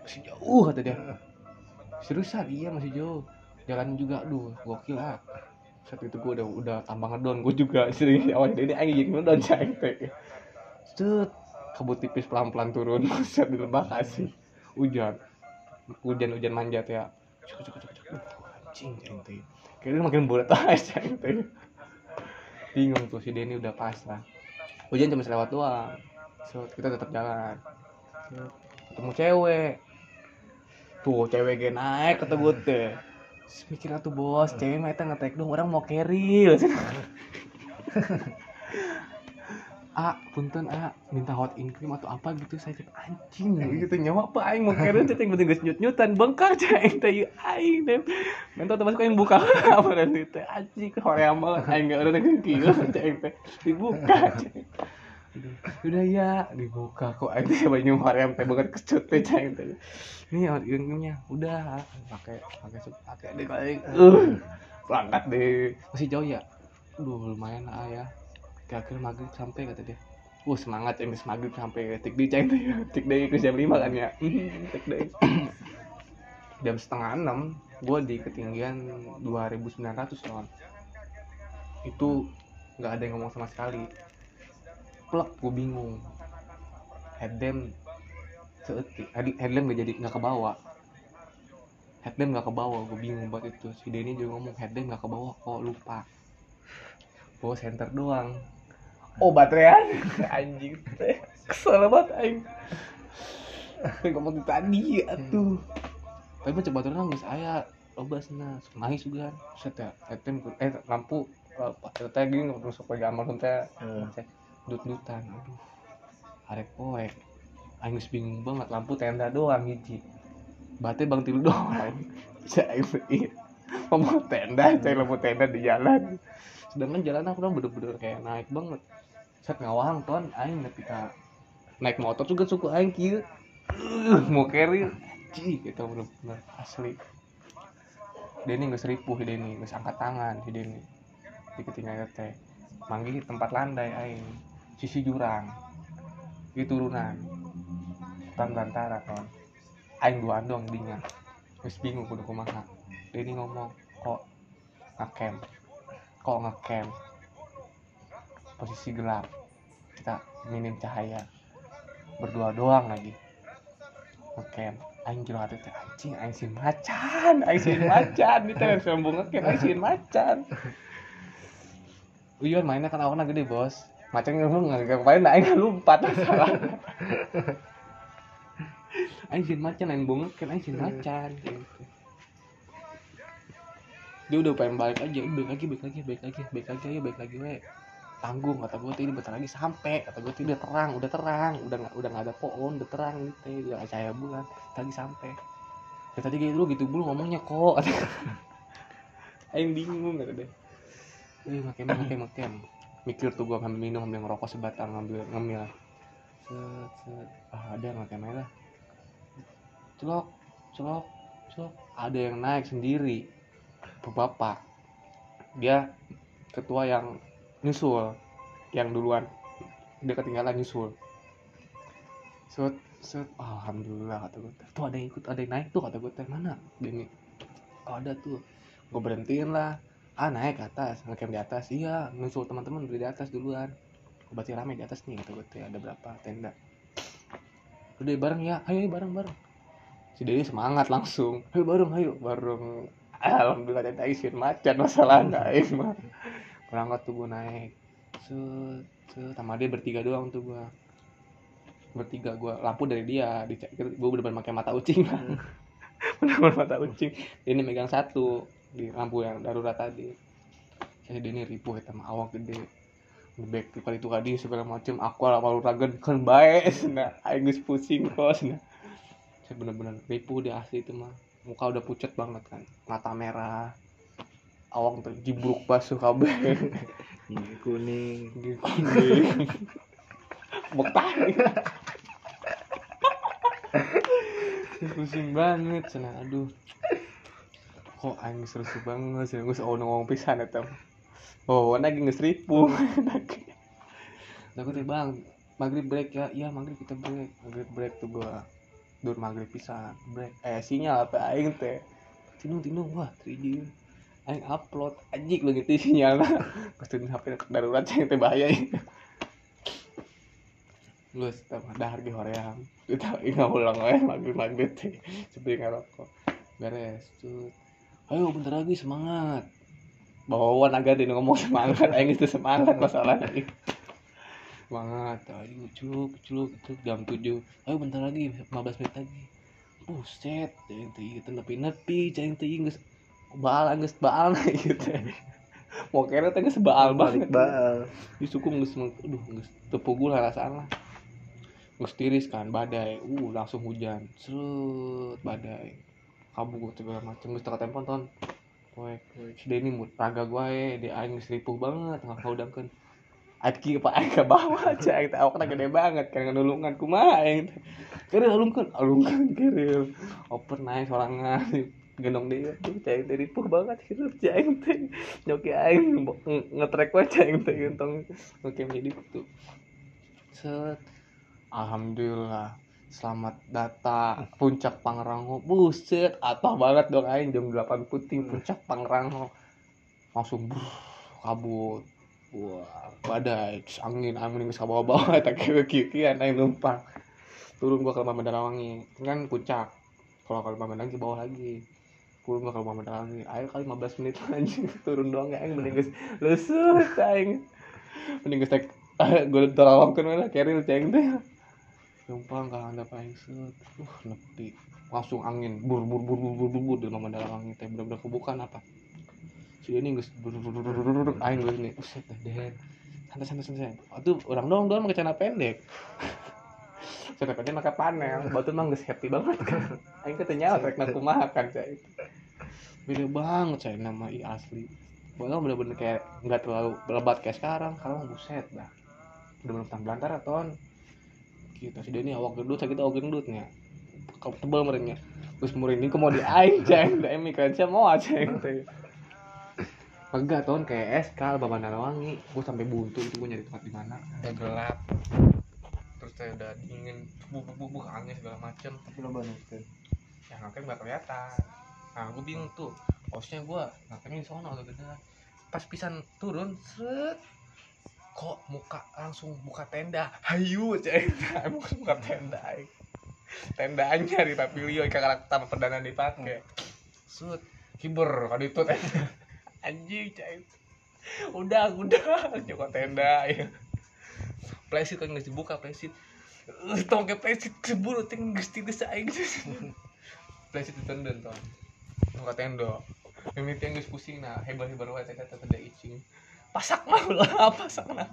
Masih jauh kata dia. Seriusan? Iya masih jauh. Jalan juga aduh gokil ah saat itu gue udah udah tambah ngedon gue juga sering [LAUGHS] awalnya ini aja jadi ngedon ceng teh set kabut tipis pelan pelan turun. [LAUGHS] Set di lembah kasih. Hujan. Hujan hujan manjat ya. Cuk cuk cuk cuk. Anjing teh kayaknya makin bulat aja ceng teh bingung tuh si Denny udah pasrah hujan cuma selewat doang. So kita tetap jalan. Ketemu cewek. Tuh cewek gue naik teh. Terus mikir atuh bos, cewek mah eta ngetek dong orang mau carry. [LAUGHS] A, punten A, minta hot in cream atau apa gitu saya cek anjing gitu nyawa apa aing mau carry yang penting geus nyut-nyutan bengkak cek teh aing deh. Minta teman aing buka apa dan [LAUGHS] teh anjing Korea mah aing enggak ada kieu cek teh dibuka cek. Udah ya. Dibuka kok. Teh banyu Korea teh banget kecut teh cek teh ini hot nya udah. Pakai pakai pakai deh paling uh berangkat deh. Masih jauh ya? Duh lumayan lah ya. Kira-kira maghrib sampai kata dia. Wah semangat yang maghrib sampai tik di teh tik di ke jam lima kan ya? [LAUGHS] Tik di jam setengah enam gue di ketinggian 2900 ton itu nggak ada yang ngomong sama sekali plek gue bingung. Headlamp seetik. Head- headlamp gak jadi nggak ke bawah headlamp nggak ke bawah gue bingung banget itu. Si Denny juga ngomong headlamp nggak ke bawah kok lupa. Bawa center doang. Oh baterai [LAUGHS] anjing kesel banget aing. [LAUGHS] Kayak ngomong tadi atuh. Tapi macam baterai nangis aya loba sana. Nangis juga. Set ya headlamp eh lampu eh teh gini terus apa gambar teh. Hmm. Dut-dutan. Aduh. Arek poek. Aing bingung banget lampu tenda doang hiji. Bate bang tilu doang. [LAUGHS] Iya ngomong tenda cai lampu tenda di jalan. Sedangkan jalan aku bener-bener kayak naik banget. Set ngawang ton. Aing ketika naik motor juga suku aing kieu. Mau carry. Cih gitu bener-bener asli. Denny nggak seribu si Denny nggak angkat tangan si Denny di ketinggalan teh. Manggil tempat landai aing sisi jurang di turunan tan lantara kon aing dua doang dinya terus bingung kudu kumaha. Denny ngomong kok ngecamp? Kok ngecamp? Posisi gelap. Kita minim cahaya. Berdua doang lagi. Ngecamp. Aing jero hati teh anjing aing sin macan aing sin macan. Di teh sambung ngecamp aing sin macan. Uyun mainnya kan awalnya gede bos [LAUGHS] Macan ngomong nggak main aing lompat salah Aing sin macan aing bongek kan aing sin macan gitu. Dia udah pengen balik aja, balik lagi, balik lagi, balik lagi, balik lagi, ayo balik lagi we. Tanggung kata gue ini bentar lagi sampai, kata gue udah terang, udah terang, udah nggak udah nggak ada pohon, udah terang gitu, udah cahaya bulan, tadi sampai. Ya tadi gitu gitu dulu ngomongnya kok. [LAUGHS] Aing bingung kata deh. Eh, makan makan makan. Mikir tuh gua ngambil minum, ngambil ngerokok sebatang, ngambil ngemil. Set, set. Ah, ada makan merah. Celok, celok, celok. Ada yang naik sendiri. Bapak. Dia ketua yang nyusul, yang duluan. Dia ketinggalan nyusul. Set, set. Alhamdulillah kata gue. Tuh ada yang ikut, ada yang naik tuh kata gue. Teh mana? Gini. Oh, ada tuh. Gue berhentiin lah ah naik ke atas ngecamp di atas. Iya nyusul teman-teman beli di atas duluan. Berarti rame di atas nih kata gue teh ada berapa tenda. Udah bareng ya. Ayo bareng bareng. Si Dedi semangat langsung. Ayo bareng ayo. Bareng. Alhamdulillah tenda isin macan masalah naik mah berangkat tuh gue naik. Set set. Sama dia bertiga doang tuh gue bertiga gue lampu dari dia gue bener-bener pakai mata ucing [LAUGHS] bener-bener mata ucing. Ini megang satu di lampu yang darurat tadi. Saya ini ribu ya sama awak gede. Back kali itu tadi segala macam aku lah malu ragen kan baik. [LAUGHS] Nah aing pusing kos nah saya bener-bener ribu di asli itu mah. Muka udah pucat banget kan. Mata merah. Awak tuh jibruk basuh kabeh [LAUGHS] Gigi kuning. Gigi kuning. [LAUGHS] Bektah pusing banget sana aduh kok aing seru banget sih. Gue oh ngomong pisan eta oh lagi ngesripu aku tuh bang maghrib break ya. Iya maghrib kita break. Maghrib break tuh gua dur maghrib pisan. Break. Eh sinyal apa aing teh? Tinung tinung. Wah 3G aing upload. Anjing lu gitu sinyal. Pas tuh HP darurat yang teh bahaya. Lu sama dahar di hoream kita ingat ulang aja maghrib maghrib teh. Seperti ngerokok beres tuh ayo bentar lagi semangat. Bawaan agak dia ngomong semangat. Aing itu semangat masalahnya. Semangat ayo culuk culuk itu jam 7 ayo bentar lagi 15 menit lagi. Buset yang teh gitu nepi nepi cai teh geus baal geus baal [LAUGHS] gitu mau kira teh geus baal balik banget. baal. Disukum geus aduh geus tepugul rasaan lah. Geus tiris kan badai. Uh langsung hujan. Serut badai kabut segala macam geus teka tempon ton poek si Denny mut raga gue di aing geus ripuh banget nggak kau dangkeun Aki pak aing ke bawah aja kita awakna gede banget kan nulungan kumaha aing teh. Kere alungkeun alungkeun [LAUGHS] kere oper naik sorangan gendong dia. Tuh cai teh ripuh banget hidup cai teh. Nyoki aing nge- ngetrek wae cai teh gentong. Oke jadi tuh. Set. Alhamdulillah selamat datang puncak Pangrango. Buset apa banget dong aing jam 8 putih puncak Pangrango. Langsung brrr, kabut. Wah badai. Angin angin ke bawah-bawah tak kira kikian aing numpang. Turun gua ke Lembah Mandalawangi. Kan puncak. Kalau ke Lembah Mandalawangi ke bawah lagi. Turun gua ke Lembah Mandalawangi. Ayo kali 15 menit [LAUGHS] anjing. Turun doang ya aing. Mending geus leusut aing. Mending geus tek gue terawangkeun we lah keril ceng teh numpang ka handap aing set uh nepi. Langsung angin. Bur bur bur bur bur bur, bur Lembah Mandalawangi teh bener-bener kebukaan apa si ini geus bur bur bur bur bur aing geus nih uset den santai santai santai aduh orang doang doang pakai pendek. [LAUGHS] Celana pendek pakai panel. Batu mah geus happy banget kan? Aing nyawa rek nak kumaha kan cai? Beda banget cai nama i asli. Bahkan bener-bener kayak nggak terlalu lebat kayak sekarang. Kalau buset dah. Bener-bener tang belantara ton kita si Denny awak gendut sakit awak gendutnya. Kau tebal merenya. Terus merinding ke mau di aing [LAUGHS] ceng? Da emi kan saya mau ceng? [LAUGHS] Teh. Enggak ton kayak SK Bapak Narawangi gue sampai buntu itu gue nyari tempat di mana. Udah gelap. Terus saya udah dingin bubuk bubuk angin segala macem. Tapi lo banget kan yang ngapain nggak kelihatan. Nah gue bingung tuh. Posnya gue ngapain di sono tuh gitu pas pisan turun seret kok muka langsung buka tenda? Hayu cek. [LAUGHS] Emang buka tenda aing. tendanya di pavilion kakak taman perdana dipakai. Sud kiber kado itu. Teh [LAUGHS] anjing cek. Udah udah. Coba tenda ya plesit kan nggak dibuka plesit? Eh, tong ke plesit keburu ting geus ti geus aing. [LAUGHS] Plesit ditenden tong. Buka tenda. Yang geus pusing nah hebat hebat wae kata tenda icing pasak mah lah [LAUGHS] pasak mah.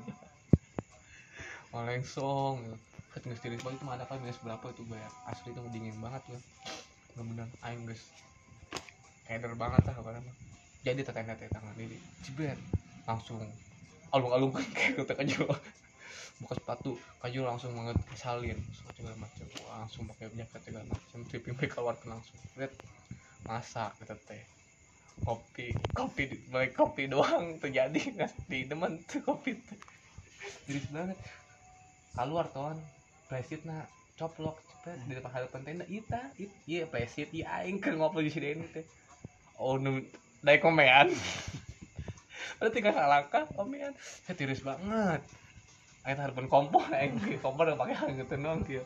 Olengsong geus tiris banget itu mah ada kan minus berapa itu ya asli itu dingin banget loh bener-bener aing geus keder banget lah apa mah. Jadi tetangga teh tangan ini. Jebret langsung alung-alung kayak [LAUGHS] gitu kajul buka sepatu kajul langsung banget kesalin. Segala macam langsung pakai jaket segala macam tripping keluar langsung. Lihat masak gitu teh kopi kopi mulai kopi doang terjadi nggak di teman tuh kopi tuh. Jadi banget. Keluar ton. Presit na coplok cepet. Di depan hadapan tenda ita it iya presit. Iya aing ke ngopi di sini teh. Oh nu dari komean ada [LAUGHS] tinggal salangkah komean saya tiris banget. Aing harapan kompor aing. Kompor udah pakai hang gitu doang kieu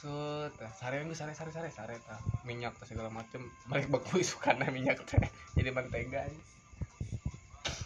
Sut, sare itu sare sare sare sare. Tah minyak segala macem. Balik baku [LAUGHS] isukan minyak teh. Jadi mentega